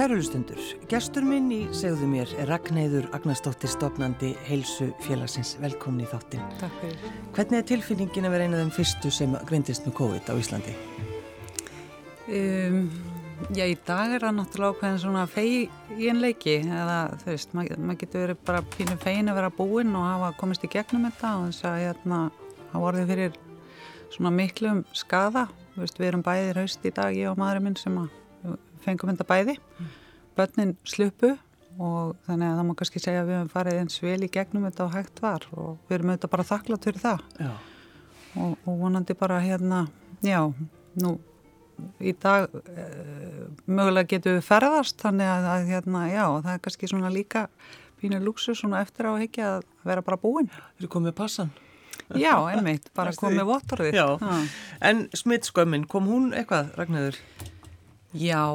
Kærulustundur, gestur minn í segðu mér er Ragnæður Agnarsdóttir stopnandi heilsu félagsins. Velkomin í þáttin. Takk fyrir. Hvernig er tilfinningin að vera eina af þeim fyrstu sem grindist með COVID á Íslandi? Um, já, í dag er það náttúrulega ákveðin svona feginleiki eða þú veist, maður mað getur verið bara pínu fegin að vera búinn og hafa komist í gegnum þetta og þess að hérna hafa orðið fyrir svona miklum skada. Veist, við erum bæðir haust í dag, ég og maðurinn minn sem að fengum þetta bæði mm. börnin slupu og þannig að það má kannski segja að við hefum farið eins vel í gegnum þetta og hægt var og við erum auðvitað bara þakklátt fyrir það og, og vonandi bara hérna já, nú í dag e, mögulega getum við ferðast þannig að, að hérna, já, það er kannski svona líka pínur luxus svona eftir á ekki að vera bara búinn. Þú er komið passan? Já, einmitt, bara komið vottorðið. En smittskömmin, kom hún eitthvað, Ragnæður? Já,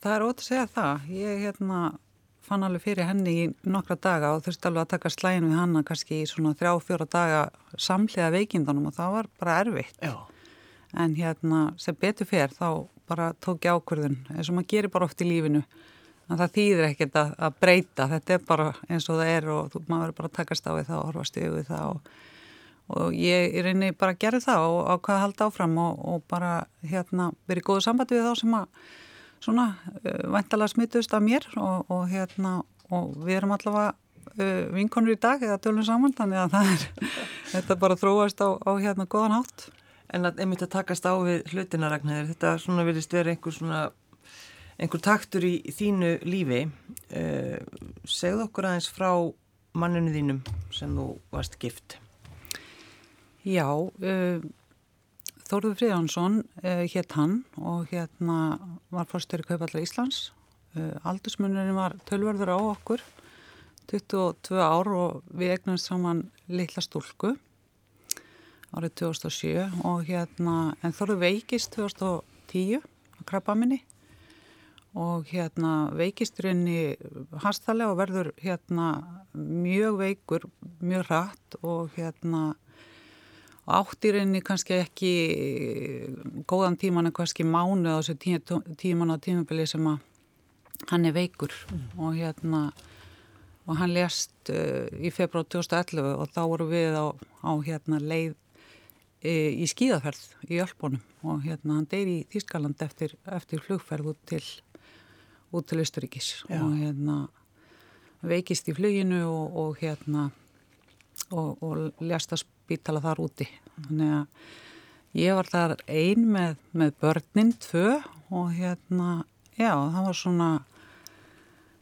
það er ótt að segja það. Ég hérna, fann alveg fyrir henni í nokkra daga og þurfti alveg að taka slægin við hanna kannski í svona þrjá, fjóra daga samlega veikindunum og það var bara erfitt. Já. En hérna, sem betur fer, þá bara tók ég ákverðun eins og maður gerir bara oft í lífinu. En það þýðir ekkert að, að breyta. Þetta er bara eins og það er og þú, maður verður bara að takast á við það og horfast yfir það og og ég er einni bara að gera það og á hvað að halda áfram og, og bara hérna verið góðu sambandi við þá sem að svona uh, væntalega smittust af mér og, og hérna og við erum allavega uh, vinkonur í dag eða tölum saman þannig að það er þetta bara þróast á, á hérna góðan hátt. En að einmitt að takast á við hlutinaræknaðir, þetta svona vilist vera einhver svona einhver taktur í þínu lífi uh, segð okkur aðeins frá manninu þínum sem þú varst gift Já, uh, Þóruður Fríðansson uh, hétt hann og hérna var fórstöru Kaupallar Íslands. Uh, Aldursmunurinn var tölverður á okkur, 22 ár og við egnumst saman litla stúlku árið 2007 og hérna, en Þóruður veikist 2010 á krabbaminni og hérna veikisturinn hastalega og verður hérna mjög veikur, mjög rætt og hérna áttirinni kannski ekki góðan tíman en kannski mánu á þessu tíman á tímabili sem að hann er veikur. Mm. og hérna og hann lést uh, í februar 2011 og þá voru við á, á hérna leið e, í skíðaferð í Ölbónum og hérna hann deyri í Þýskaland eftir, eftir flugferð út til út til Östuríkis og hérna veikist í fluginu og, og hérna og, og lést að spítala þar úti. Þannig að ég var þar ein með, með börnin tvö og hérna já það var svona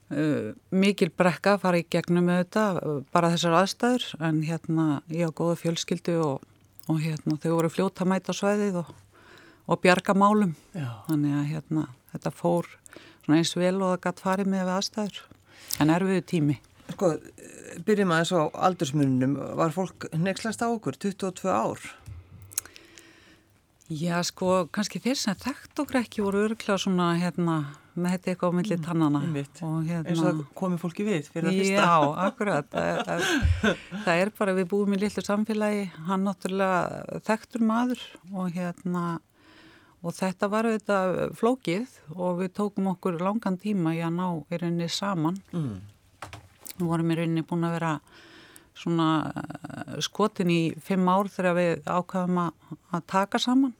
uh, mikil brekka að fara í gegnum með þetta, bara þessar aðstæður. En hérna ég á góða fjölskyldu og, og hérna þau voru fljóta mæta á svæðið og, og bjarga málum. Já. þannig að hérna þetta fór svona eins vel og það gætt farið með aðstæður. En erfiðu tími Sko, byrjum aðeins á aldursmunum, var fólk nexlast á okkur 22 ár? Já, sko, kannski þeir sem þekkt okkur ekki voru örglega svona, hérna, með þetta eitthvað á millið mm, tannana. Mm, hérna, eins og komið fólki við fyrir að fyrsta. Já, akkurat. það, er, það er bara, við búum í lillu samfélagi, hann náttúrulega þekktur maður og hérna, og þetta var auðvitað flókið og við tókum okkur langan tíma í að ná í rauninni saman. Mm. Við vorum í rauninni búin að vera svona eh, skotin í fimm ár þegar við ákvaðum að, að taka saman.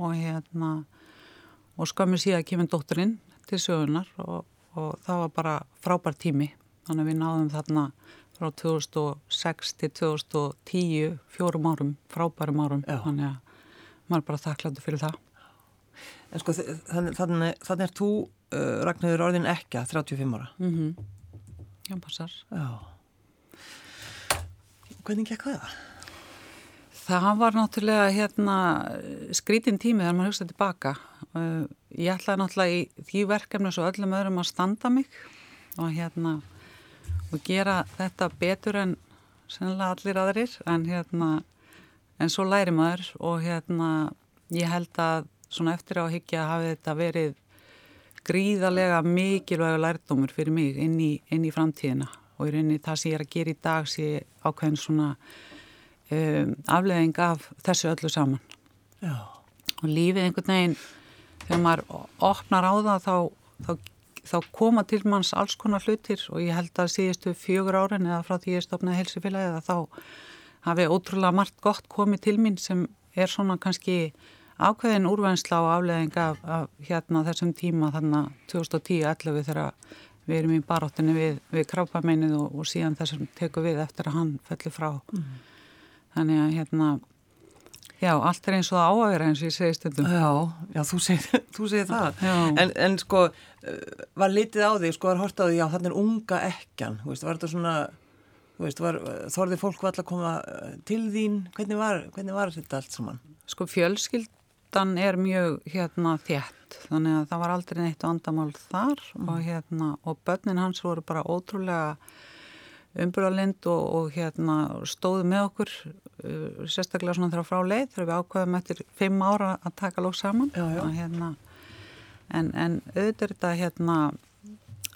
Og hérna og skamur síðan kemur dótturinn til sögunar og, og það var bara frábær tími. Þannig að við náðum þarna frá 2006 til 2010 fjórum árum, frábærum árum. Já. þannig að maður er bara þakkláttu fyrir það. En sko þannig, þannig, þannig er þú uh, Ragnarður orðin ekki að 35 ára. Mm Já, passar. Já. Hvernig gekk það? Það var náttúrulega hérna skrítin tími þegar maður hugsaði tilbaka. Uh, ég ætlaði náttúrulega í því verkefni svo öllum öðrum að standa mig og hérna og gera þetta betur en sennilega allir aðrir en hérna en svo læri maður og hérna ég held að svona eftir á higgja hafi þetta verið gríðarlega mikilvægur lærdómur fyrir mig inn í, inn í framtíðina. Og í rauninni það sem ég er að gera í dag sé ákveðin svona um, afleðing af þessu öllu saman. Já. og lífið einhvern veginn þegar maður opnar á það þá, þá, þá koma til manns alls konar hlutir. Og ég held að síðustu fjögur árin eða frá því ég stopnaði helsefélagi eða þá hafi ótrúlega margt gott komið til mín sem er svona kannski ákveðin úrvennsla og afleðing af, af hérna þessum tíma þannig 2010-11 þegar við erum í baróttinni við, við krápameinnið og, og síðan þessum tekum við eftir að hann fellir frá. Mm. þannig að hérna já, allt er eins og það áægra eins og ég segi stundum. Já, já þú segir, þú segir það. En, en sko eh, var litið á því, sko var hort á því já, þannig er unga ekkan, þú veist, var þetta svona þú veist, var, þorði fólk alltaf að koma eh, til þín, hvernig var, hvernig var þetta allt saman? Sko fjölskyldan er mjög hérna þétt þannig að það var aldrei neitt vandamál þar mm. og hérna og börnin hans voru bara ótrúlega umbyrðalind og, og hérna stóðu með okkur uh, sérstaklega svona þegar frá leið þegar við ákveðum eftir fimm ára að taka lók saman já, já. Hérna, en, en auðvitað er þetta hérna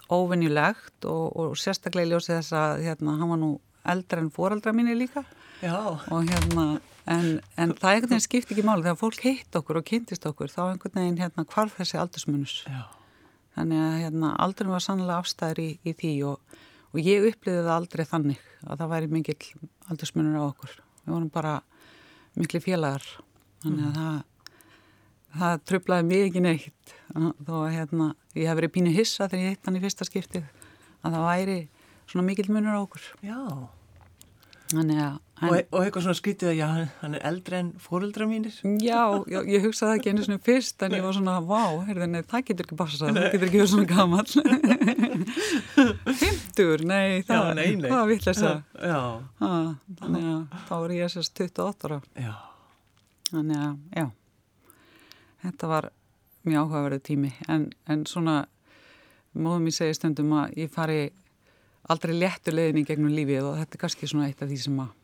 óvinnilegt og, og sérstaklega í ljósi þess að hérna hann var nú eldra en fóraldra mínu líka já. og hérna En, en það einhvern veginn skipti ekki máli þegar fólk heitt okkur og kynntist okkur þá einhvern veginn hérna hvarf þessi aldursmunus. Já. Þannig að hérna aldrei var sannlega afstæður í, í því og, og ég uppliði það aldrei þannig að það væri mikill aldursmunur á okkur. Við vorum bara miklu félagar. Þannig að mm. það, það tröflaði mig ekki neitt. Þó að hérna ég hef verið pínu hissa þegar ég heitt hann í fyrsta skiptið að það væri svona mikill munur á okkur. Já. Þannig að En, og, og eitthvað svona skritið að já, hann er eldri en fóruldra mínir. Já, já ég hugsaði ekki einu svona fyrst en ég var svona, vá, heyrðinni, það getur ekki passað, það getur ekki verið svona gaman Fymtur, nei, það, já, nei, nei. það að ha, Þannig að þá er ég sérst 28 ára. Já. Þannig að, já Þetta var mjög áhugaverðu tími en, en svona móðum ég segja stundum að ég fari aldrei léttu leðin í gegnum lífið og þetta er kannski svona eitt af því sem að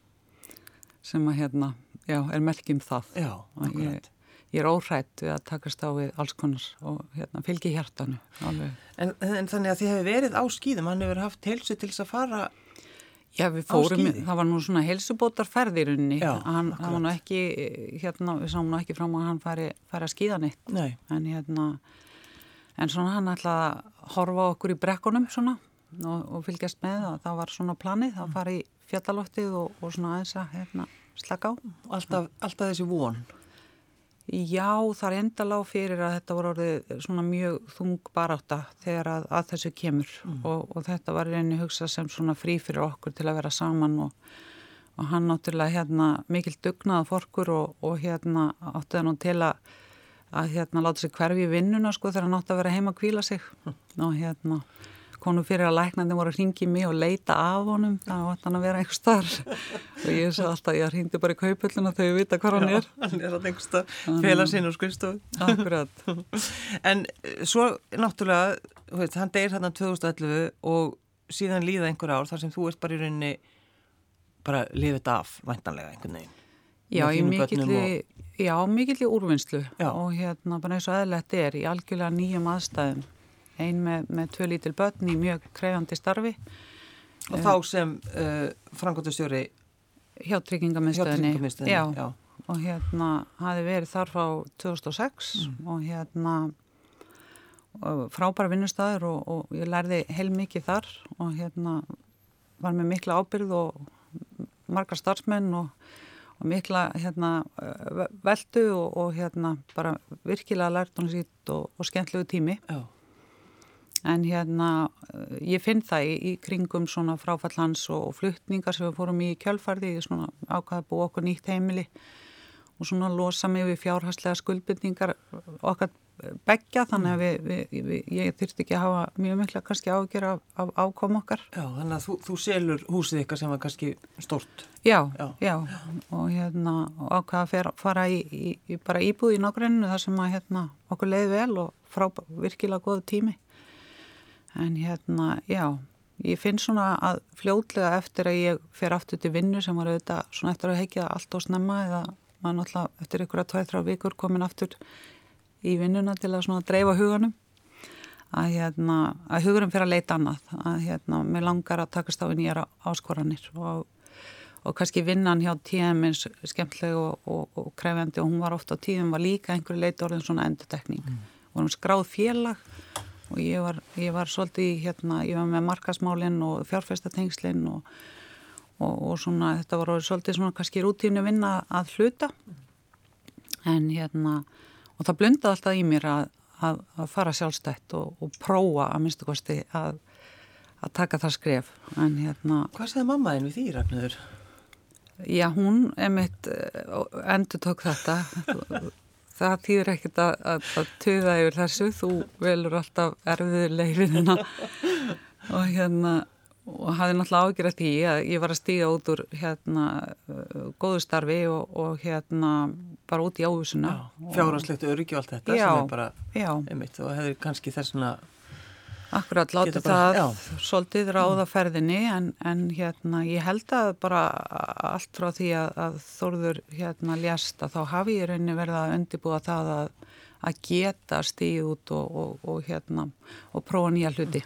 sem að hérna, já, er melkjum það. Já, akkurat. Ég, ég er óhrætt við að takast á við alls konar og hérna, fylgi hjartanu. En, en þannig að þið hefur verið á skýðum, hann hefur haft helsu til þess að fara Já, við fórum, það var nú svona helsubótarferðirunni, hann var nú ekki, hérna, við sáum nú ekki fram að hann fari, fari að skýða neitt. Nei. En hérna, en svona hann ætlaði að horfa okkur í brekkunum svona og, og fylgjast með og það var svona planið að fara í fjallaloftið og, og svona aðeins að hérna, slaka á. Alltaf, alltaf þessi von? Já, það er enda lág fyrir að þetta voru orðið svona mjög þung baráta þegar að, að þessu kemur mm. og, og þetta var reyni hugsað sem svona frí fyrir okkur til að vera saman og, og hann náttúrulega hérna mikil dugnaða forkur og, og hérna átti það nú til að, að hérna láta sig hverfi í vinnuna sko þegar hann átti að vera heima að kvíla sig mm. og hérna konu fyrir að læknandi voru að ringi mig og leita af honum. Þá ætti hann að vera einhver starf og ég sé alltaf, ég ringdi bara í kaupullina þegar ég vita hvað hann er. hann er alltaf einhver starf, fela sín og skrifstofu. Akkurat. En eh, svo náttúrulega veit, hann deyir þarna 2011 og síðan líða einhver ár þar sem þú ert bara í rauninni bara lifið af væntanlega einhvern veginn Já, ég mikilli og... Já, mikilli úrvinnslu já. og hérna bara eins og eðlert er í algjörlega nýjum aðstæðum ein með, með tvö lítil börn í mjög krefjandi starfi. Og þá sem uh, frangotustjóri hjá tryggingamiðstöðinni. Já, já. og hérna hafi verið þar frá 2006 mm. og hérna frábæra vinnustæður og, og ég lærði heilmikið þar og hérna var með mikla ábyrð og margar starfsmenn og, og mikla hérna veldu og, og hérna bara virkilega lært hún sýtt og skemmtlegu tími. Já en hérna ég finn það í, í kringum svona fráfallans og, og fluttningar sem við fórum í kjölfarði, svona ákvaða búið okkur nýtt heimili og svona losa mig við fjárhastlega skuldbyrningar okkar begja þannig að við, við, við, ég þurfti ekki að hafa mjög mikla kannski ágjör af, af ákom okkar. Já, þannig að þú, þú selur húsið ykkar sem var kannski stort. Já, já, já og hérna ákvaða að fara í, í, í bara íbúð í nágruninu þar sem að hérna okkur leiði vel og frá virkilega góðu tími en hérna, já ég finn svona að fljóðlega eftir að ég fer aftur til vinnu sem var auðvitað svona eftir að heikja allt og snemma eða maður náttúrulega eftir ykkur að tvæð-þrá vikur komin aftur í vinnuna til að svona dreifa huganum að hérna, að hugurum fyrir að leita annað að hérna, mér langar að takast á í nýjara áskoranir og, og kannski vinnan hjá tíðum eins skemmtleg og, og, og krefjandi og hún var ofta á tíðum var líka einhverju leita orðin svona endutekning mm. vorum skráð félag og ég var, ég var svolítið hérna, ég var með markasmálinn og fjárfestatengslinn og, og, og svona þetta var svolítið svona kannski rútínu vinna að hluta. En hérna og það blundaði alltaf í mér að, að, að fara sjálfstætt og, og prófa að minnstu kosti að, að taka það skref. En hérna Hvað segði mammaðin við því Ragnarður? Já, hún emitt endur tók þetta það týðir ekkert að, að, að töða yfir þessu, þú velur alltaf erfiður leifinina og hérna og hafði náttúrulega ágjörð því að ég var að stíga út úr hérna góðu starfi og, og hérna bara út í áhusuna Fjárhanslegt öryggi og allt þetta já, sem er bara já. einmitt og hefur kannski þessuna Akkurat, láti bara, það já. svolítið ráða ferðinni en, en hérna ég held að bara allt frá því að, að Þórður hérna ljast að þá hafi ég rauninni verið að undibúa það að, að geta stíð út og, og, og hérna og prófa nýja hluti.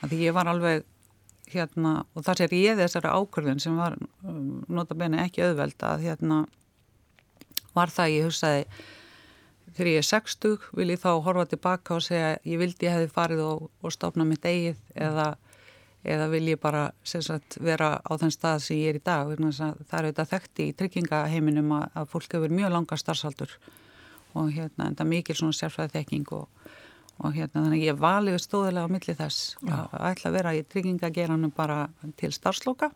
Því ég var alveg hérna og þar sér ég þessari ákvörðun sem var um, notabene ekki auðveld að hérna var það ég hugsaði þegar ég er 60 vil ég þá horfa tilbaka og segja ég vildi ég hefði farið og, og stofna mitt eigið eða, eða vil ég bara sagt, vera á þenn stað sem ég er í dag það er auðvitað þekkti í tryggingaheiminum að, að fólk hefur mjög langa starfsaldur og hérna enda mikil svona sérfræði þekking og, og hérna þannig ég vali við stóðilega á milli þess að ætla að vera í tryggingageranum bara til starfsloka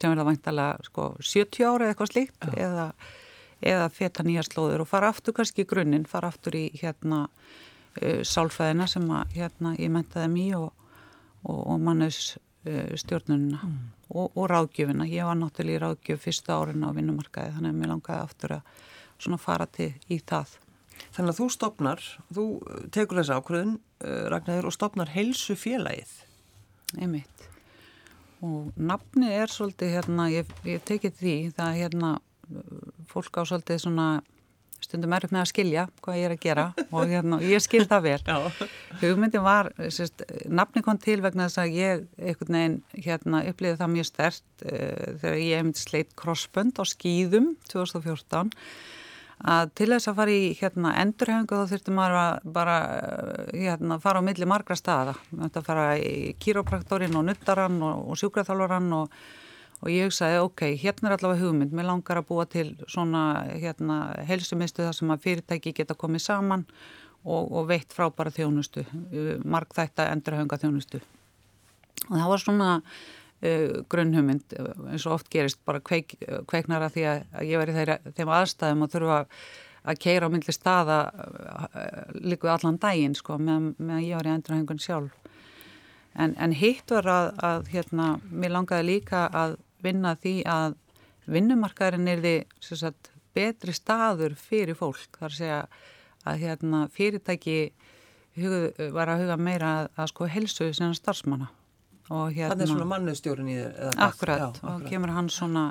sem verða væntalega sko 70 ára eða eitthvað slíkt Já. eða eða feta nýja slóður og fara aftur kannski í grunninn, fara aftur í hérna uh, sálfæðina sem að hérna ég mentaði mjög og, og, og mannes uh, stjórnununa mm. og, og ráðgjöfina. Ég var náttúrulega í ráðgjöf fyrsta árin á vinnumarkaði þannig að mér langaði aftur að svona fara til í það. Þannig að þú stopnar, þú tekur þessu ákvöðun uh, Ragnarður og stopnar heilsu félagið. Einmitt. Og nafni er svolítið hérna, ég, ég tekið því það hérna fólk á svolítið svona stundum erfitt með að skilja hvað ég er að gera og hérna, ég skil það vel. Hugmyndin var, sérst, nafni kom til vegna þess að ég einhvern veginn hérna upplýði það mjög stert uh, þegar ég hefði sleitt crossbund á skýðum 2014 að til þess að fara í hérna endurhengu þá þurfti maður að bara hérna fara á milli margra staða. Þetta fara í kýrópraktorinn og nuttarann og, og sjúkraþálvarann og og ég hugsaði ok, hérna er allavega hugmynd, mér langar að búa til svona hérna helsumistu þar sem að fyrirtæki geta komið saman og, og veitt frábæra þjónustu, markþætta endurhönga þjónustu. Og það var svona uh, grunnhugmynd eins og oft gerist bara kveik, kveiknara því að ég var í þeim aðstæðum og þurfa að keira á myndli staða líkuð allan daginn sko meðan með ég var í endurhöngun sjálf. En, en hitt var að, að hérna, mér langaði líka að vinna því að vinnumarkaðurinn er því sagt, betri staður fyrir fólk. Þar segja að hérna, fyrirtæki hugð, var að huga meira að, að sko helsu sem starfsmanna. Hérna Þannig er svona mannustjórun í þér Akkurat, já, akkurat. og kemur hann svona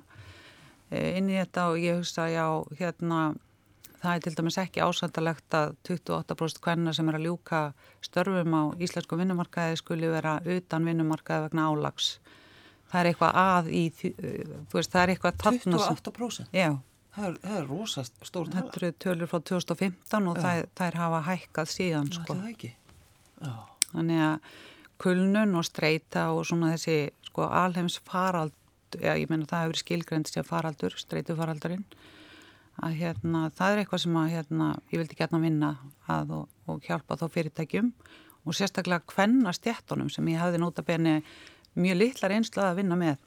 e, inn í þetta og ég hugsa já, hérna það er til dæmis ekki ásættalegt að 28% hvenna sem er að ljúka störfum á íslensku vinnumarkaði skuli vera utan vinnumarkaði vegna álags það er eitthvað að í, þú veist, það er eitthvað 28%? Já. Það er, það er rosast stór tala. Þetta eru tölur frá 2015 og það, það er hafa hækkað síðan, sko. Það. Þannig að kulnun og streyta og svona þessi, sko, alheims farald, já, ég menna það hefur skilgrend sér faraldur, streytu faraldurinn, að hérna, það er eitthvað sem að, hérna, ég vildi gætna vinna að og, og hjálpa þá fyrirtækjum og sérstaklega hvenna stjættunum sem ég hafði nota beni mjög litlar einslu að vinna með.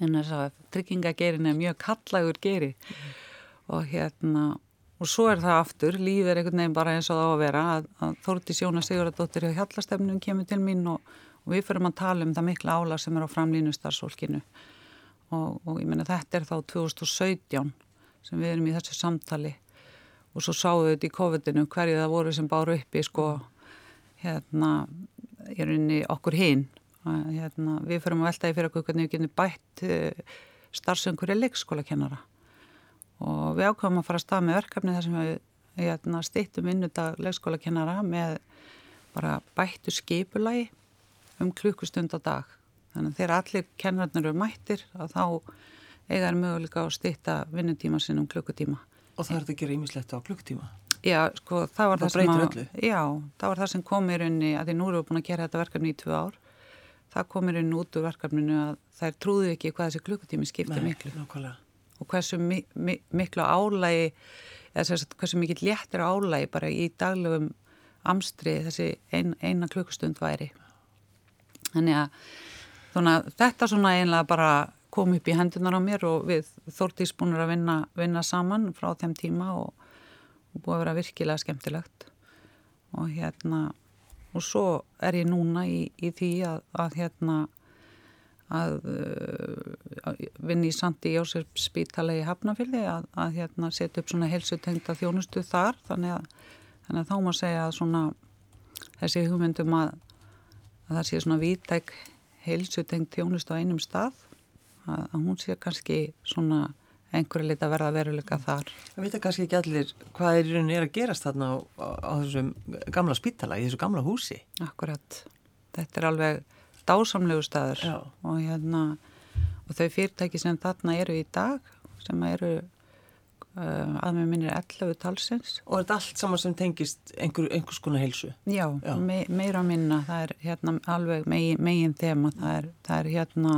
En þess að tryggingagerin er mjög kallagur geri mm. og hérna og svo er það aftur, líf er einhvern veginn bara eins og það á að vera að, að Þórti Sjóna Sigurðardóttir hjá Hjallastefnum kemur til mín og, og við förum að tala um það mikla ála sem er á framlínu starfsfólkinu. Og, og ég menna þetta er þá 2017 sem við erum í þessu samtali. Og svo sáum við þetta í COVID-inu hverju það voru sem báru uppi sko hérna er unni okkur hinn hérna, við fyrir að veltaði fyrir okkur hvernig við getum bætt uh, starfsöngur í leikskólakennara. Og við ákvæmum að fara að stað með verkefni þar sem við hérna, stýttum innudag leikskólakennara með bara bættu skipulagi um klukkustund á dag. Þannig að þegar allir kennarnir eru mættir að þá eiga er möguleika að stýtta vinnutíma sinn um klukkutíma. Og það er þetta að gera ímislegt á klukkutíma? Já, sko, það var það, það, sem að, já, það var það sem kom í rauninni, að því nú erum við búin að gera þetta verkefni í tvö ár, það kom í rauninni út úr verkefninu að þær trúðu ekki hvað þessi klukkutími skipti Nei, miklu. Nákvæmlega. Og hversu mi, mi, miklu álægi, eða að hversu mikill léttir álægi bara í daglegum amstri þessi ein, eina klukkustund væri. Þannig að svona, þetta svona einlega bara kom upp í hendunar á mér og við þórtís búinir að vinna, vinna saman frá þeim tíma og, og búið að vera virkilega skemmtilegt og hérna og svo er ég núna í, í því að, að hérna að, að vinni í Sandi Jósef spítala í Hafnafili að, að hérna setja upp svona helsutengta þjónustu þar. Þannig að, þannig þá má segja að svona þessi hugmyndum að að það sé svona vítæk heilsutengt þjónustu á einum stað að, að hún sé kannski svona einhverju lit að verða veruleika þar. Það veit kannski ekki allir hvað er í rauninni er að gerast þarna á, á, þessum gamla spítala, í þessu gamla húsi. Akkurat. Þetta er alveg dásamlegu staður og hérna og þau fyrirtæki sem þarna eru í dag sem eru uh, að með minnir 11 talsins. Og er þetta allt saman sem tengist einhver, einhvers konar heilsu? Já, Já. Me, meira að minna. Það er hérna alveg megin, megin þema. Það er, það er hérna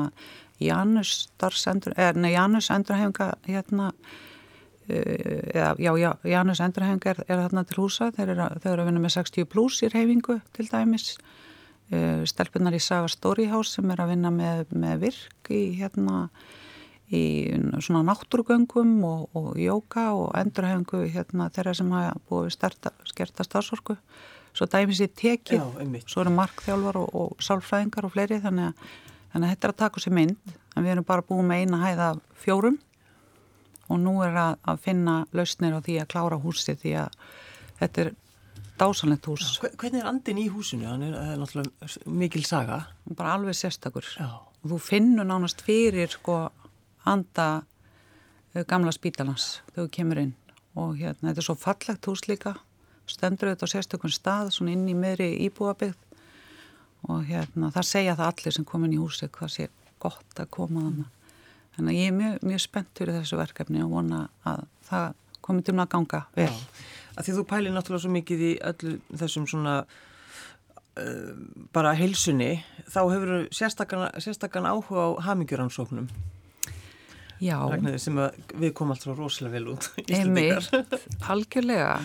Janus starfsendur, eða nei, Janus endurhefinga hérna eða, já, já, Janus endurhefinga er, er þarna til húsa, þeir eru, þau eru að vinna með 60 pluss í reyfingu til dæmis uh, stelpunar í Saga Storyhouse sem er að vinna með, með virk í hérna í svona náttúrugöngum og, og jóka og endurhefingu hérna þeirra sem hafa búið við sterta, skerta starfsorku svo dæmis í tekið Já, svo eru markþjálfar og, og sálfræðingar og fleiri þannig að, þannig að þetta er að taka sér mynd en við erum bara búið með eina hæða fjórum og nú er að, að finna lausnir á því að klára húsið því að þetta er dásanlegt hús Hve- Hvernig er andin í húsinu? Hann er, það er náttúrulega mikil saga. bara alveg sérstakur Já. og þú finnur nánast fyrir sko anda uh, gamla spítalans þegar þú kemur inn. Og hérna þetta er svo fallegt hús líka. Stendur auðvitað á sérstökun stað svona inn í meðri íbúabygð og hérna það segja það allir sem komin í húsi hvað sé gott að koma þannig þannig að ég er mjög, mjög spennt fyrir þessu verkefni og vona að það komi til að ganga vel. Að því þú pælir náttúrulega svo mikið í öllu þessum svona uh, bara heilsunni, þá hefur sérstakann áhuga á hamingjuransóknum. Já, Ragnarður sem við komum alltaf rosalega vel út. Einmitt, algjörlega.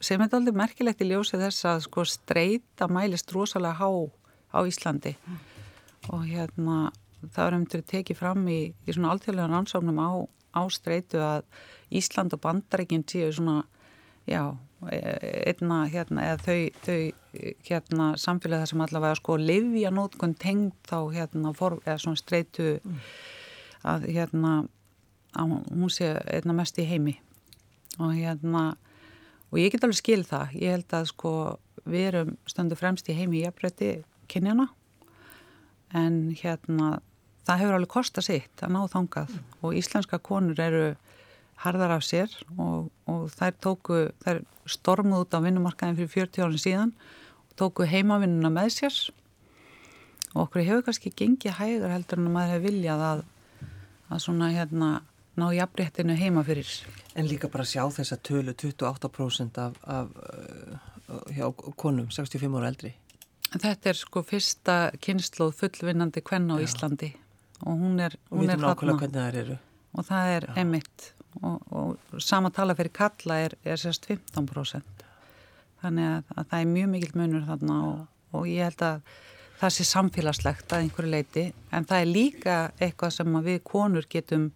Sem er aldrei merkilegt í ljósi þess að sko streyta mælist rosalega há á Íslandi. Og hérna það er um að tekið fram í, í svona alltjóðlega rannsóknum á, á streytu að Ísland og Bandaríkinn séu svona já, e- einna hérna eða þau, þau hérna samfélag þar sem allavega sko livja nótkun tengd þá hérna for, eða svona streytu að hérna að hún sé einna mest í heimi. Og hérna og ég get alveg skil það, ég held að sko við erum stöndu fremst í heimi í jafnbreytti kynjana en hérna það hefur alveg kostað sitt að ná þangað. Og íslenska konur eru harðar af sér og, og þær tóku, þær stormuð út á vinnumarkaðin fyrir 40 árin síðan og tóku heimavinnuna með sér. Og okkur hefur kannski gengið hægur heldur en að maður hefur viljað að, að svona hérna ná jafnréttinu heima fyrir. En líka bara sjá þessa tölu 28% af, af uh, hjá konum, 65 ára eldri. Þetta er sko fyrsta kynnslóð fullvinnandi kvenna á Já. Íslandi og hún er, Og hún við er nákvæmlega þarna hvernig þær eru. og það er emitt og, og sama tala fyrir kalla er, er sérst 15% þannig að, að það er mjög mikill munur þarna og, og ég held að það sé samfélagslegt að einhverju leiti en það er líka eitthvað sem að við konur getum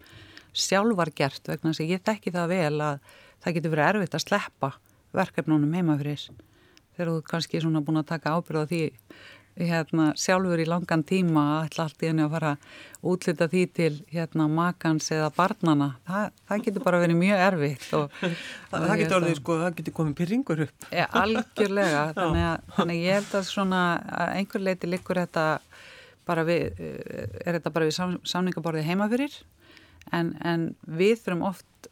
sjálfar gert vegna þess að ég þekki það vel að það getur verið erfitt að sleppa verkefnunum heima fyrir þegar þú kannski er svona búin að taka ábyrð á því hérna, sjálfur í langan tíma að ætla allt í henni að fara að útlita því til hérna, makans eða barnana það, það getur bara verið mjög erfitt og, Það, og það getur orðið, sko, það getur komið pyrringur upp. Ja, algjörlega, þannig að, þannig að ég held að svona að einhver leiti likur þetta bara við, eh, er þetta bara við sam, samningaborðið heima fyrir en, en við þurfum oft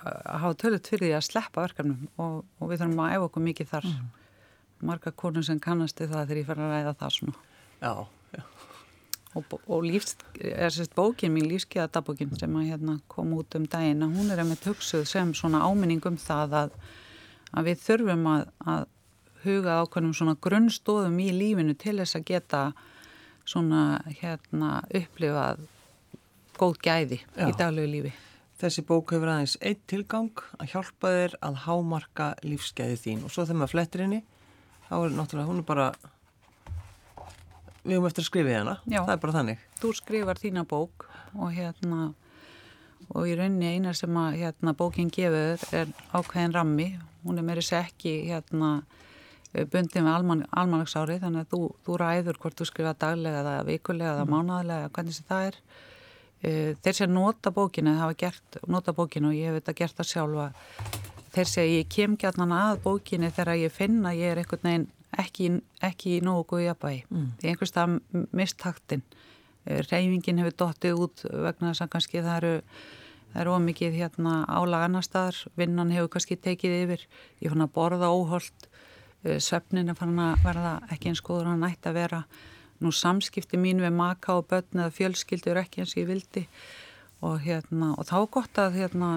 að hafa tölut fyrir því að sleppa verkefnum og, og við þurfum að æfa okkur mikið þar. Marga konur sem kannast það þegar ég fer að ræða það svona. Já, já. og, og lífs, er sérst bókin mín lífskeiðadabókin sem að hérna kom út um daginn að hún er með hugsuð sem svona áminning um það að, að við þurfum að, að huga ákveðnum svona grunnstóðum í lífinu til þess að geta svona hérna upplifað góð gæði Já. í daglegu lífi. Þessi bók hefur aðeins eitt tilgang að hjálpa þér að hámarka lífsgæði þín og svo þegar maður flettir henni þá er náttúrulega, hún er bara við höfum eftir að skrifa hana Já. það er bara þannig. Þú skrifar þína bók og hérna og í rauninni eina sem að hérna, bókinn gefur er ákveðin rammi hún er meiri sekki hérna bundið með alman, almanagsárið þannig að þú, þú ræður hvort þú skrifa daglega eða vikulega eða mm. mánaðlega hvernig sem það er þeir sé að nota bókinu það hafa gert, nota bókinu og ég hef þetta gert það sjálfa þeir að ég kem gætnan að bókinu þegar ég finna ég er einhvern veginn ekki, ekki í nógu góði jafnvægi. Mm. því einhverstað mistaktin. Eh, reyfingin hefur dottið út vegna þess að kannski það eru Það er ómikið hérna álag annar staðar, vinnan hefur kannski tekið yfir, ég fann að borða óholt, Eh, svefnin er farin að verða ekki eins góður hann ætti að vera nú samskipti mín við maka og börn eða fjölskyldur ekki eins og ég vildi og, hérna, og þá er gott að hérna,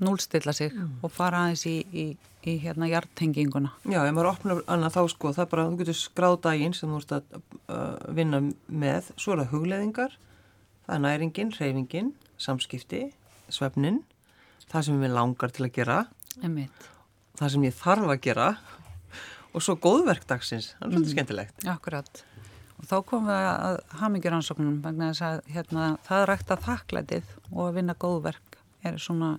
núlstilla sig mm. og fara aðeins í, í, í hérna hjartenginguna Já, ef maður opnar annað þá sko það er bara, þú getur skráð daginn sem þú ert að uh, vinna með svo er það hugleðingar það er næringin, reyfingin, samskipti svefnin, það sem við langar til að gera Einmitt. það sem ég þarf að gera og svo góðverkdagsins, það er svolítið mm. skemmtilegt. Akkurat. Og þá komum við að hamingiransóknum vegna þess að hérna, það er rægt að þakklætið og að vinna góðverk er svona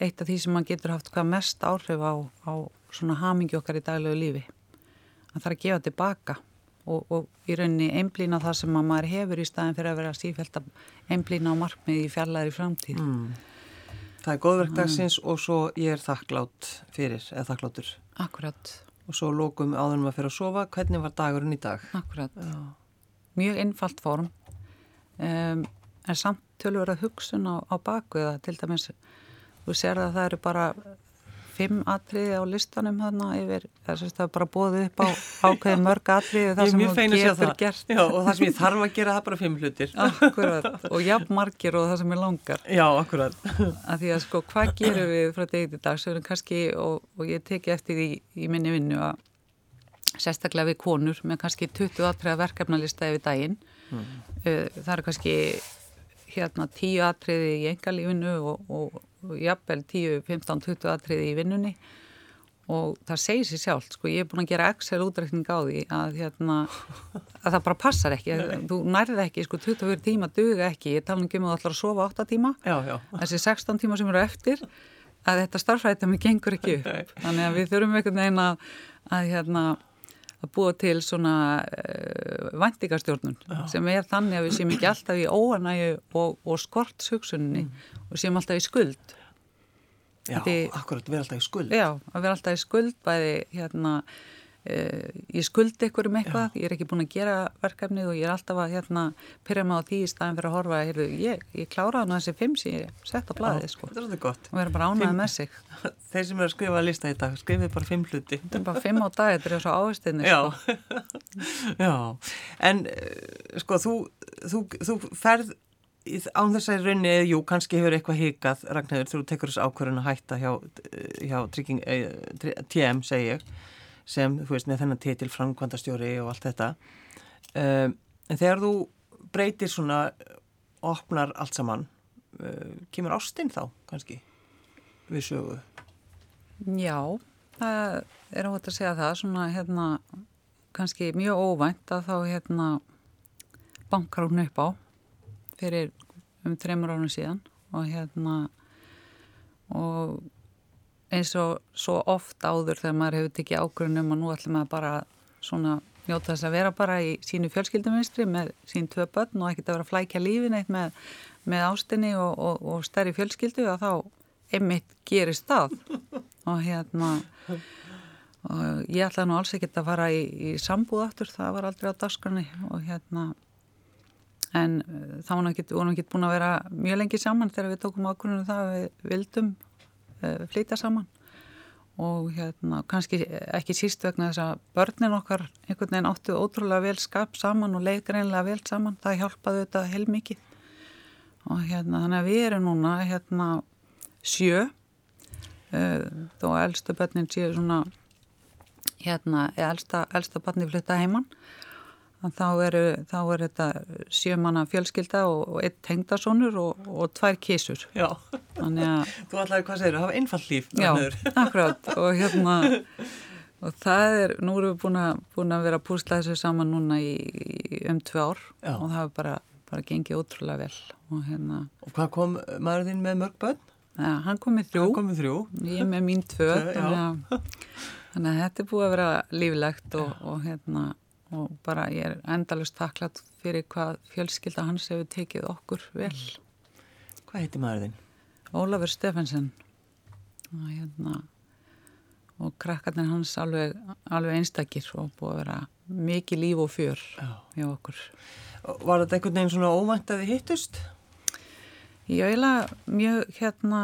eitt af því sem maður getur haft hvað mest áhrif á, á svona hamingi okkar í daglegu lífi. Það þarf að gefa tilbaka og, og í rauninni einblýna það sem maður hefur í staðin fyrir að vera sífælt að einblýna á markmiði í fjallaðri framtíð. Mm. Það er góðverkdagsins mm. og svo ég er þakklátt fyrir eða þakklátur. Akkurat og svo lókum áðunum að fyrir að sofa hvernig var dagurinn í dag? Akkurat, Já. mjög einfalt form. Um, en samt tölur að hugsun á, á baku það. Til dæmis, þú sér að það eru bara fimm atriði á listanum þarna yfir, það er bara bóðið upp á ákveði mörg atriði það sem þú getur gert. Já, og það sem ég þarf að gera það bara fimm hlutir. Akkurat, og jafn margir og það sem ég langar. Já, akkurat. Að Því að sko, hvað gerum við frá degi til dag sem kannski, og, og ég teki eftir því í minni vinnu að sérstaklega við konur með kannski 20 atriða verkefnalista yfir daginn. Mm. það eru kannski hérna 10 atriði í engalífinu og og jafnvel 10, 15, 20 atriði í vinnunni. Og það segir sér sjálf, sko, ég er búin að gera Excel útrækning á því að, hérna, að það bara passar ekki, þú nærði ekki, sko, 24 tíma duga ekki, ég tala um að þú ætlar að sofa 8 tíma, já, já. þessi 16 tíma sem eru eftir, að þetta starfrætami gengur ekki upp, þannig að við þurfum einhvern veginn að, að hérna, að búa til svona uh, eh, vantikastjórnun sem er þannig að við séum ekki alltaf í óanægu og, og skortshugsunni mm. og séum alltaf í skuld. Já, Því, akkurat, við erum alltaf í skuld. Já, við erum alltaf í skuld bæði hérna ég skuldi ykkur um eitthvað, Já. ég er ekki búin að gera verkefnið og ég er alltaf að hérna, pyrja mig á því í staðin fyrir að horfa heyrðu, ég, ég kláraði nú þessi fimm sem ég sett á blæði sko. þetta er gott og við erum bara ánæðið með sig þeir sem eru að skrifa að lista í dag, skrifið bara fimm hluti þetta er bara fimm á dag, þetta er svo áherstinni sko. Já, en eh, sko þú, þú, þú ferð án þess að raunni, jú, kannski hefur eitthvað hikað Ragnhildur, þú tekur þessu ákvörðun að hætta hjá, hjá trygging, eh, TM, segi ég sem, þú veist, með þennan titil framkvæmdastjóri og allt þetta. Um, en þegar þú breytir svona, opnar allt saman uh, kemur ástinn þá, kannski við sögu? Já, það er áhugt að segja það. Svona, hérna, kannski mjög óvænt að þá, hérna bankar hún upp á fyrir um þreymur árun síðan og hérna og eins og svo oft áður þegar maður hefur tekið ágrunum og nú ætlum maður bara svona njóta þess að vera bara í sínu fjölskylduminstri með sín tvö börn og ekkert að vera að flækja lífin eitt með, með ástinni og, og, og stærri fjölskyldu að þá einmitt gerir stað og hérna og ég ætlaði nú alls ekkert að fara í, í sambúð aftur, það var aldrei á dagskrani og hérna en það var náttúrulega ekki búin að vera mjög lengi saman þegar við tókum ágrunum það að við vildum flytja saman. Og hérna kannski ekki síst vegna þess að börnin okkar einhvern veginn áttu ótrúlega vel skap saman og leik reynilega vel saman, það hjálpaði þetta heilmikið. Og hérna þannig að við erum núna hérna sjö. Uh, þó að elsta börnin séu svona hérna, eða elsta, elsta barni flytta heimann þá eru, þá er þetta sjömanna fjölskylda og, eitt tengdasónur og, og tvær kísur Já, að þú ætlaði hvað segir, hafa einfall líf Já, akkurat. Og hérna og það er, nú erum við búin að, búin að vera að púsla þessu saman núna í, í um tvö ár Já. og það er bara, bara gengið ótrúlega vel. Og hérna, Og hvað kom maður þín með mörg börn? ja, hann kom með þrjú. Hann kom með þrjú. Ég er með mín tvö að, þannig að þetta er búið að vera líflegt og, og hérna og bara ég er endalust taklat fyrir hvað fjölskylda hans hefur tekið okkur vel Hvað heiti maður þín? Ólafur Stefensen og hérna og krakkarnir hans alveg, alveg einstakir og búið að vera mikið líf og fjör Já. hjá okkur Var þetta einhvern veginn svona óvænt að þið hittust? Ég eiginlega mjög hérna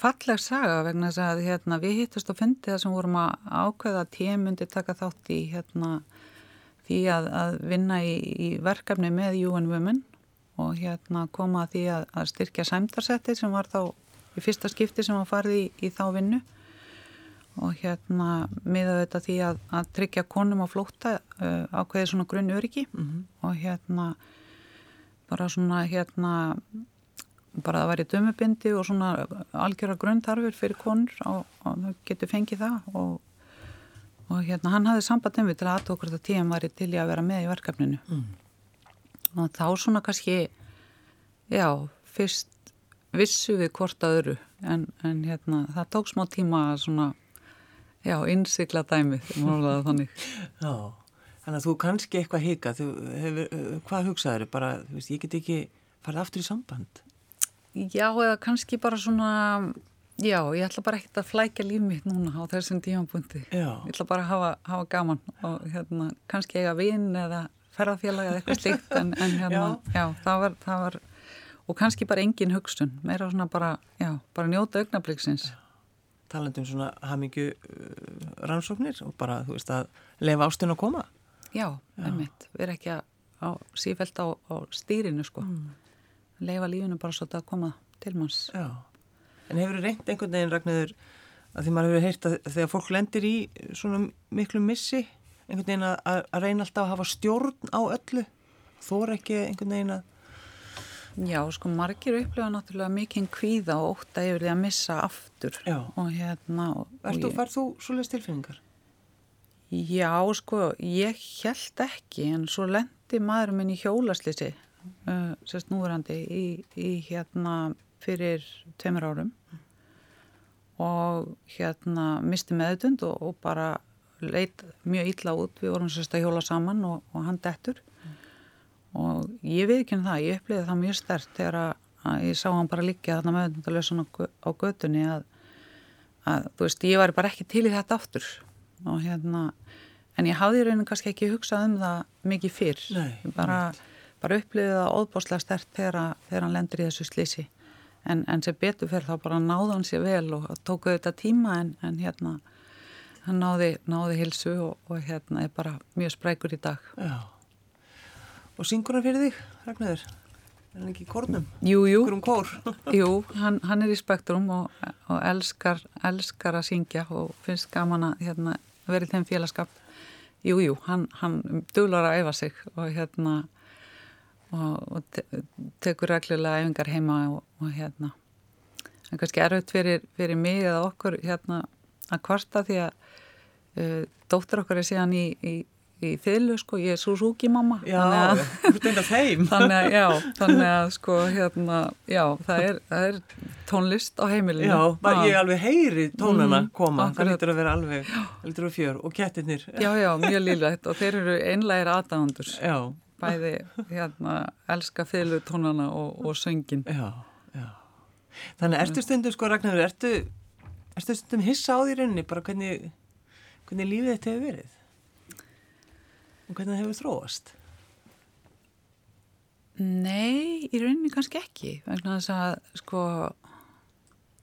falleg saga vegna þess að hérna, við hittust á fundi þar sem vorum að ákveða að témundi taka þátt í hérna, því að, að vinna í, í verkefni með UN Women og hérna koma að því að, að styrkja sæmdarsetti sem var þá í fyrsta skipti sem var farið í, í þá vinnu og hérna miða þetta því að, að tryggja konum á flótta uh, ákveði svona grunn öryggi Mhm. og hérna bara svona hérna bara það væri dömubindi og svona algjöra grundarfur fyrir konur og, og getur fengið það og, og hérna hann hafði samband um við til að hvort að tíum væri til í að vera með í verkefninu Mm. og þá svona kannski já, fyrst vissu við hvort að öru en, en hérna það tók smá tíma að svona já, innsikla dæmið orðaða þannig Já, þannig að þú kannski eitthvað hika, þú hefur, hvað hugsaður, bara, þú veist, ég get ekki farið aftur í samband. Já, eða kannski bara svona, já, ég ætla bara ekkert að flækja líf mitt núna á þessum tímanbúndi. Já. Ég ætla bara að hafa, hafa gaman og hérna, kannski eiga vinn eða ferðarfélag eða eitthvað slíkt, en, en hérna, já. það var, það var, og kannski bara engin hugsun, meira svona bara, já, bara njóta augnabliksins. Talandi um svona hamingju uh, rannsóknir og bara, þú veist, að lefa ástun að koma. Já, einmitt, vera ekki að, á, sífælt á, á stýrinu, sko. Leifa lífinu bara svolítið að koma til manns. Já. En hefur reynd einhvern veginn, Ragnarður, að því maður hefur heyrt að þegar fólk lendir í svona miklu missi, einhvern veginn að, að reyna alltaf að hafa stjórn á öllu, þóra ekki einhvern veginn að, Já, sko, margir upplifa náttúrulega mikinn kvíða og ótta yfir því að missa aftur. Já. Og hérna... Og ég, þú svoleiðis tilfinningar? já, sko, ég held ekki, en svo lendi maður minn í hjólaslýsi, uh, sérst núverandi, í, í hérna fyrir tveimur árum. Og hérna misti meðutund og, og bara leit mjög illa út, við vorum sérst að hjóla saman og, og hann dettur. Og ég veit ekki um það, ég upplýði það mjög stert þegar að, ég sá hann bara líka þarna meðutundalösun á, á götunni að, að þú veist, ég var bara ekki til í þetta aftur. Og hérna en ég hafði rauninu kannski ekki hugsað um það mikið fyrr. Nei, Ég bara, bara upplýði það óðbáslega stert þegar, þegar hann lendur í þessu slísi en, en sem betur fyrir þá bara náði hann sér vel og tóku þetta tíma en, en hérna hann náði, náði hilsu og, og hérna er bara mjög sprækur í dag Já. Og syngur hann fyrir þig, Ragnarður? Er hann ekki í kórnum? Jú, jú, Ykkur um kór? jú, hann, hann er í spektrum og, og elskar, elskar að syngja og finnst gaman að hérna, vera í þeim félagskap. Jú, jú, hann, hann duglar að æfa sig og hérna og, og te, tekur reglulega æfingar heima og, og hérna en kannski erfitt fyrir, fyrir mig eða okkur hérna að kvarta því að uh, dóttir okkar er síðan í, í, í þylu, sko, ég er Suzuki mamma Já, þú ert einnig að þeim. þannig að, já, þannig að sko hérna, já, það er, það er tónlist á heimilinu. Já, bara ég alveg heyri tónana Mhm, koma, það lítur að vera alveg, það lítur að vera fjör og kettirnir. Já, já, mjög líflegt og þeir eru einlægir aðdáðandur. Já, Bæði, hérna, elska fylgu tónana og, og söngin. já, já. Þannig ertu stundum, sko Ragnarður, ertu, ertu stundum hissa á því rauninni, bara hvernig, hvernig lífið þetta hefur verið? Og hvernig það hefur þróast? Nei, í rauninni kannski ekki. Vegna þess að, sko,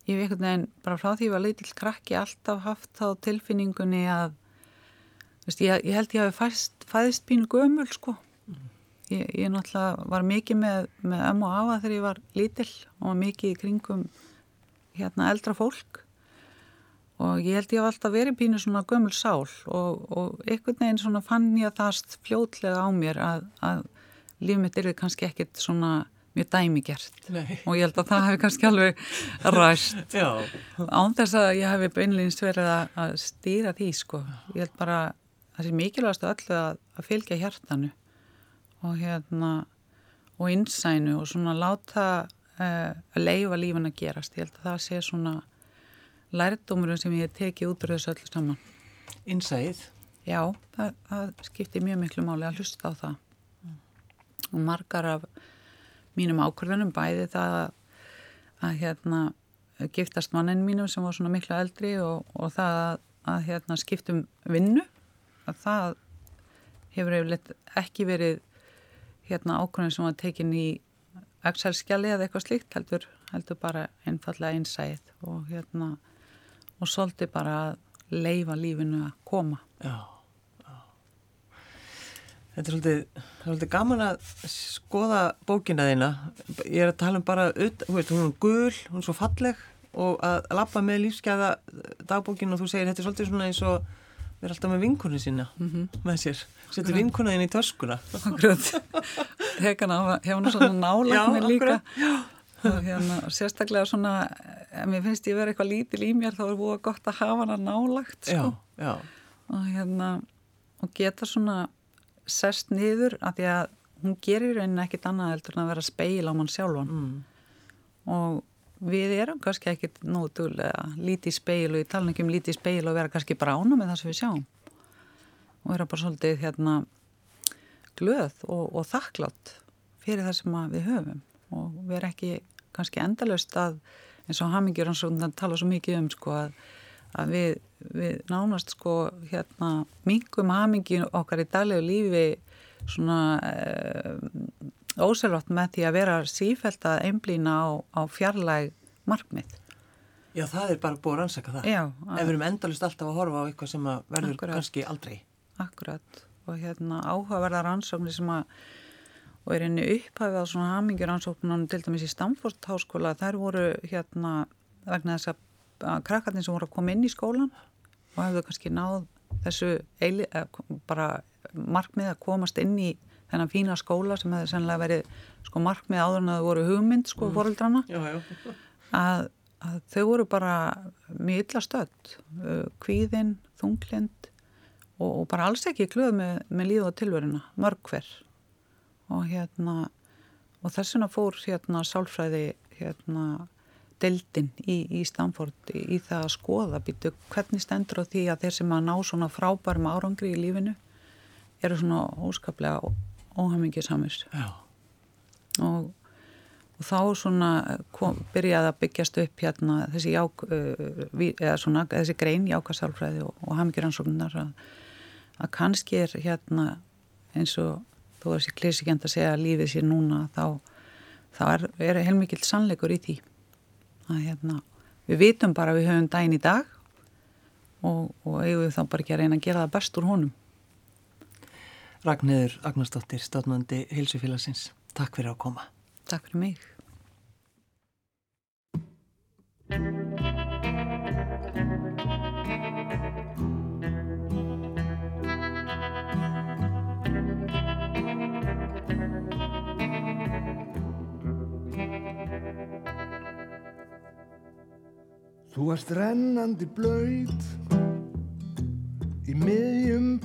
ég hef einhvern veginn, bara frá því að ég var lítill krakki alltaf haft þá tilfinningunni að, veist, ég, ég held ég hafi fæðist pínu gömul, sko. Ég, ég náttúrulega var mikið með, með ömmu og afa þegar ég var lítill og mikið í kringum hérna eldra fólk. Og ég held ég hef alltaf verið pínu svona gömul sál og, og einhvern veginn svona fann ég að það fljótlega á mér að, að líf mitt er kannski ekkit svona mjög dæmigert Nei. og ég held að það hefði kannski alveg ræst. Án þess að ég hefði beinleginst verið að, að stýra því sko. Ég held bara það sé mikilvægast öllu að, að fylgja hjartanu og hérna og innsænu og svona láta uh, að leifa lífin að gerast ég held að það sé svona lærdómurum sem ég teki út úr þessu öllu saman. Innsæð? Já, það, það skiptir mjög miklu máli að hlusta á það. Mm. Og margar af mínum ákvörðunum bæði það að, að hérna, giftast mannin mínum sem var svona miklu eldri og, og það að, að hérna, skiptum vinnu. Að það hefur ekki verið hérna, ákvörðun sem var tekin í Excel-skjali eða eitthvað slíkt heldur, heldur bara einfallega einsæð og hérna og svolítið bara að leifa lífinu að koma. Já, já. Þetta er svolítið, svolítið gaman að skoða bókina þína. Ég er að tala um bara, þú veist, hún er gul, hún er svo falleg og að lappa með lífsgæða dagbókinu og þú segir þetta er svolítið svona eins og erum alltaf með vinkunni sína mm -hmm. með sér. Setur vinkuna þín í. Akkurat. Hekana, hefur hún svona með líka. Og hérna, sérstaklega svona ef mér finnst ég verið eitthvað lítil í mér þá er búið gott að hafa hana nálagt sko. já, já. og hérna og geta svona sest niður af því að hún gerir raunin ekkit annað heldur en að vera speil á mann sjálfan mm. og við erum kannski ekkit nótulega lítið speil og ég tala ekki um lítið speil og vera kannski brána með það sem við sjáum. Og vera bara svolítið hérna glöð og, og þakklátt fyrir það sem við höfum. Og vera ekki kannski endalust að eins og hamingjur hans tala svo mikið um sko að, að við, við nánast sko hérna mingum hamingjum okkar í daglegu lífi svona e, ósælvátt með því að vera sífælt að einblýna á, á fjarlæg markmið. Já það er bara búið að rannsaka það. Já. Ef við erum endalust alltaf að horfa á eitthvað sem verður akkurat, kannski aldrei. Akkurat og hérna áhugaverða rannsóknir sem að og er henni upphafið á svona hamingjur ansóknunum til dæmis í Stamford háskóla þær voru hérna vegna þess að krakkarnir sem voru að koma inn í skólan og hefðu kannski náð þessu eili, bara markmið að komast inn í þennan fína skóla sem hefði sennilega verið sko markmið áður en að það voru hugmynd sko mm. foreldrana. Að, að þau voru bara mjög illa stödd kvíðinn, þunglind og, og bara alls ekki klöð með, með líð og tilveruna, mörg hver. Og hérna og þess vegna fór hérna sálfræði hérna deildin í, í Stamford í, í það að skoða býtu hvernig stendur á því að þeir sem að ná svona frábærum árangri í lífinu eru svona óskaplega óhamingisamir og, og þá svona kom, byrjaði að byggjast upp hérna þessi, ják, uh, svona, þessi grein jákasálfræði og, og hamingiransóknar að, að kannski er hérna eins og þó að þessi klísikend að segja að lífið sé núna þá, þá er, er heilmikið sannleikur í því. Að hérna, við vitum bara að við höfum dæin í dag og, og eigum við þá bara ekki að reyna að gera það best úr honum Ragnæður Agnarsdóttir, státnandi Hilsufélagsins, takk fyrir að koma. Takk fyrir mig. Þú varst rennandi blöyt í miðjum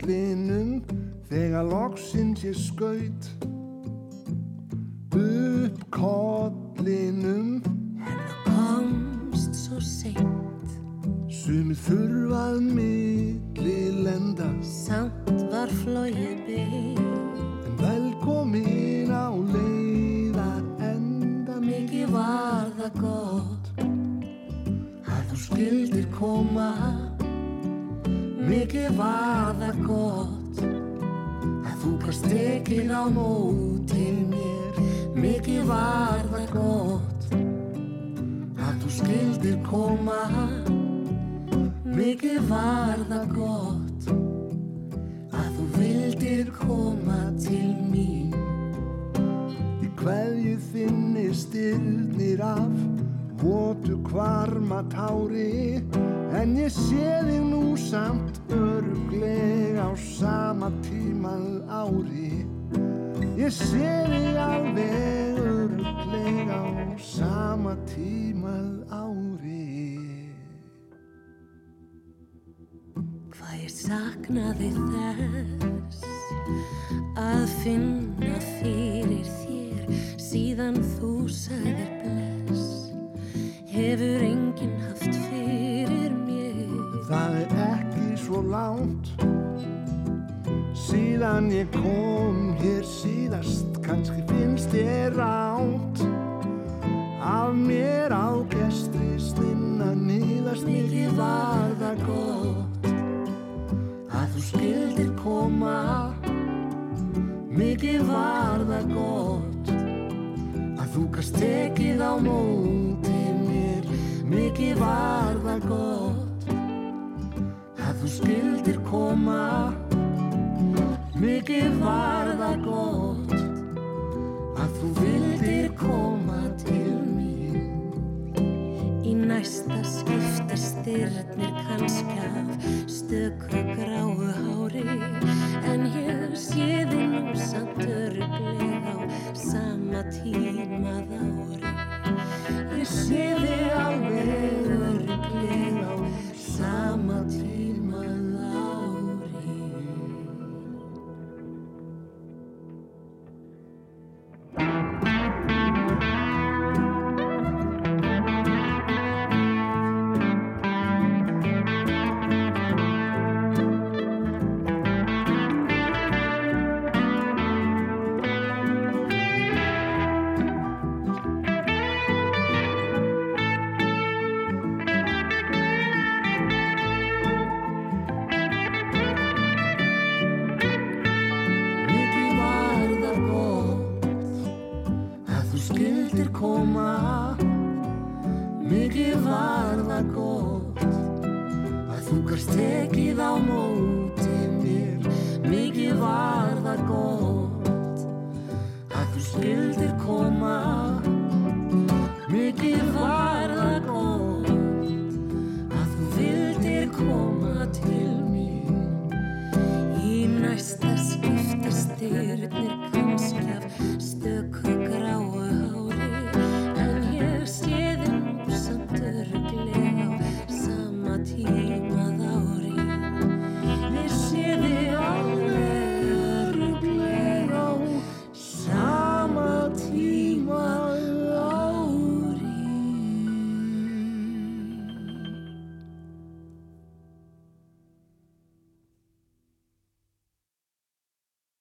potlinum þegar loksins ég skaut upp kollinum. En þú komst svo seint. Sumi þurfað milli lenda Samt var flóið bygg En velkomin á leiðar enda Mikið var það gott. Skildir koma Mikið var það gott að þú gast tekin á mótið mér. Mikið var það gott að þú skildir koma. Mikið var það gott að þú vildir koma til mín. Í hverju þinni styrnir af votu kvarma tári en ég sé þig nú samt öruglega á sama tímað ári. Ég sé þig alveg öruglega á sama tímað ári. Hvað ég saknaði þess að finna fyrir þér? Síðan þú sagðir bless hefur enginn haft fyrir mér? Það er ekki svo langt. Síðan ég kom hér síðast kannski finnst ég ránt af mér á gestri slinna nýðast mikið var það gott. Að þú skildir koma mikið var það gott. Að þú gast tekið á móti mér mikið var það gott þú skildir koma. Mikið var það gott að þú vildir koma til mín. Í næsta skiptir styrnir kannski af stökra gráu hári en ég sé þið nú samt örglega á sama tímað ári. Ég sé þið alveg örglega á sama tímað